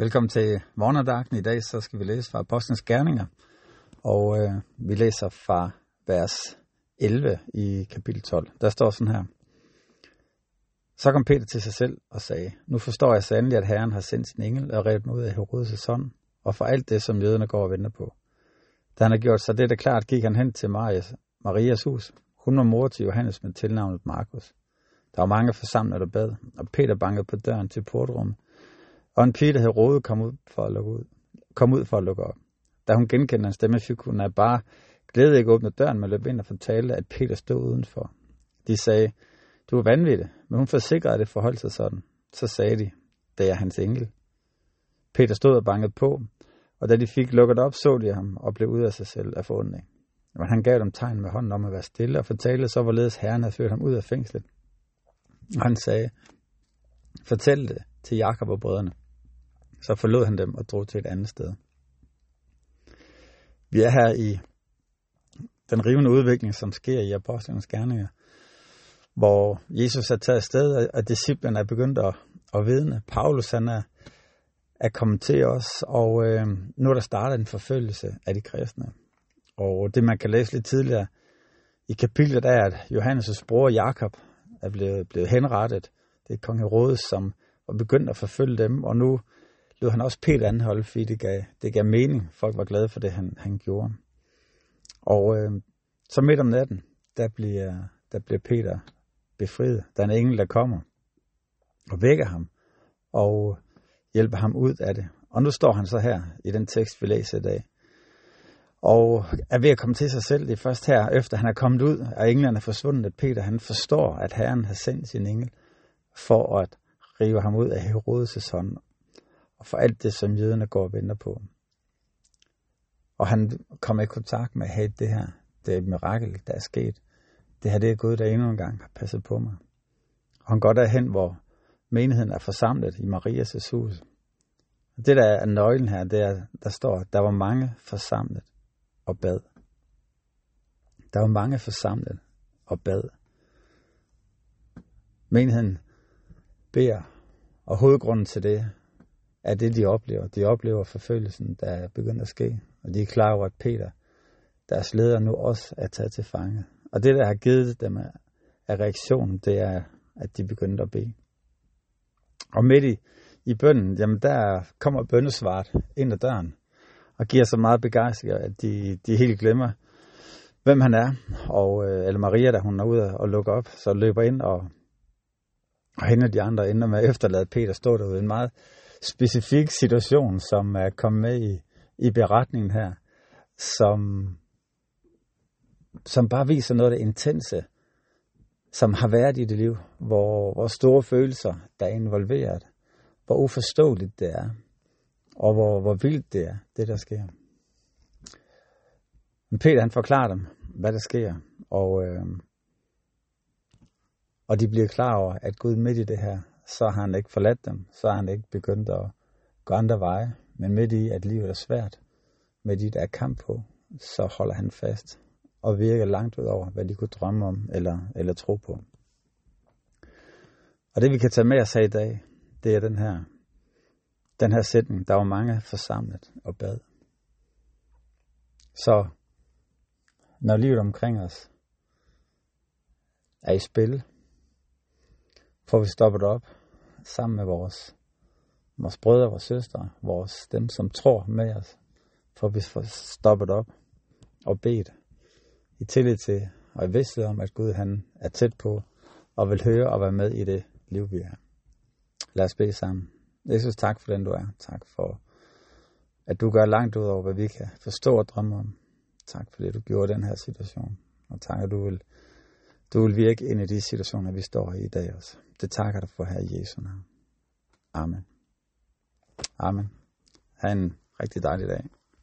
Velkommen til morgendagen. I dag så skal vi læse fra Apostlenes Gerninger, og øh, vi læser fra vers 11 i kapitel 12. Der står sådan her. Så kom Peter til sig selv og sagde, Nu forstår jeg sandelig, at Herren har sendt sin engel og revet mig ud af Herodes' hånd, og for alt det, som jøderne går og venter på. Da han har gjort sig det, der klart, gik han hen til Marias, Marias hus. Hun var mor til Johannes med tilnavnet Markus. Der var mange forsamlet der bad, og Peter bankede på døren til portrummet. Og en pige, der hed Rode, kom ud for at lukke ud. Kom ud for at lukke op. Da hun genkendte en stemme, fik hun af bare glæde ikke åbne døren, men løb ind og fortalte, at Peter stod udenfor. De sagde, du er vanvittig, men hun forsikrede, at det forholdt sig sådan. Så sagde de, det er hans engel. Peter stod og bankede på, og da de fik lukket op, så de ham og blev ud af sig selv af forundring. Men han gav dem tegn med hånden om at være stille og fortalte så, hvorledes herren havde ført ham ud af fængslet. Og han sagde, fortæl det til Jakob og brødrene. Så forlod han dem og drog til et andet sted. Vi er her i den rivende udvikling, som sker i apostlenes gerninger, hvor Jesus er taget afsted, og disciplen er begyndt at, at vidne. Paulus han er, er kommet til os, og øh, nu er der startet en forfølgelse af de kristne. Og det man kan læse lidt tidligere i kapitlet er, at Johannes' bror Jakob er blevet, blevet henrettet. Det er kong Herodes, som var begyndt at forfølge dem, og nu lod han også Peter anholde, fordi det gav, det gav mening. Folk var glade for det, han, han gjorde. Og øh, så midt om natten, der bliver, der bliver Peter befriet. Der er en engel, der kommer og vækker ham og hjælper ham ud af det. Og nu står han så her i den tekst, vi læser i dag. Og er ved at komme til sig selv. Det er først her, efter han er kommet ud, og englene er forsvundet, at Peter han forstår, at Herren har sendt sin engel for at rive ham ud af Herodes' hånd og for alt det, som jøderne går og venter på. Og han kommer i kontakt med, hey, det her, det er et mirakel, der er sket. Det her, det er Gud, der endnu en gang har passet på mig. Og han går derhen, hvor menigheden er forsamlet i Marias hus. Det, der er nøglen her, det er, der står, der var mange forsamlet og bad. Der var mange forsamlet og bad. Menigheden beder, og hovedgrunden til det af det, de oplever. De oplever forfølgelsen, der er begyndt at ske, og de er klar over, at Peter, deres leder, nu også er taget til fange. Og det, der har givet dem af reaktionen, det er, at de begyndte at bede. Og midt i, i bønden, jamen der kommer bøndesvaret ind ad døren, og giver så meget begejstring, at de, de helt glemmer, hvem han er. Og, øh, eller Maria, da hun er ude og lukker op, så løber ind og, og hende de andre ender med at efterlade Peter stå derude. En meget specifik situation, som er kommet med i, i beretningen her, som, som bare viser noget af det intense, som har været i det liv, hvor, hvor store følelser, der er involveret, hvor uforståeligt det er, og hvor, hvor vildt det er, det der sker. Men Peter han forklarer dem, hvad der sker, og, øh, og de bliver klar over, at Gud midt i det her, så har han ikke forladt dem, så har han ikke begyndt at gå andre veje, men midt i, at livet er svært, midt i, der er kamp på, så holder han fast og virker langt ud over, hvad de kunne drømme om eller, eller tro på. Og det vi kan tage med os her i dag, det er den her den her sætning, der var mange forsamlet og bad. Så når livet omkring os er i spil, får vi stoppet op sammen med vores, vores brødre og søstre, vores, dem som tror med os, får vi stoppet op og bedt i tillid til og i vidsthed om, at Gud han er tæt på og vil høre og være med i det liv, vi er. Lad os bede sammen. Jesus, tak for den du er. Tak for, at du gør langt ud over, hvad vi kan forstå og drømme om. Tak for det, du gjorde i den her situation. Og tak, at du vil, du vil virke ind i de situationer, vi står i i dag også. Det takker dig for her i Jesu navn. Amen. Amen. Ha' en rigtig dejlig dag.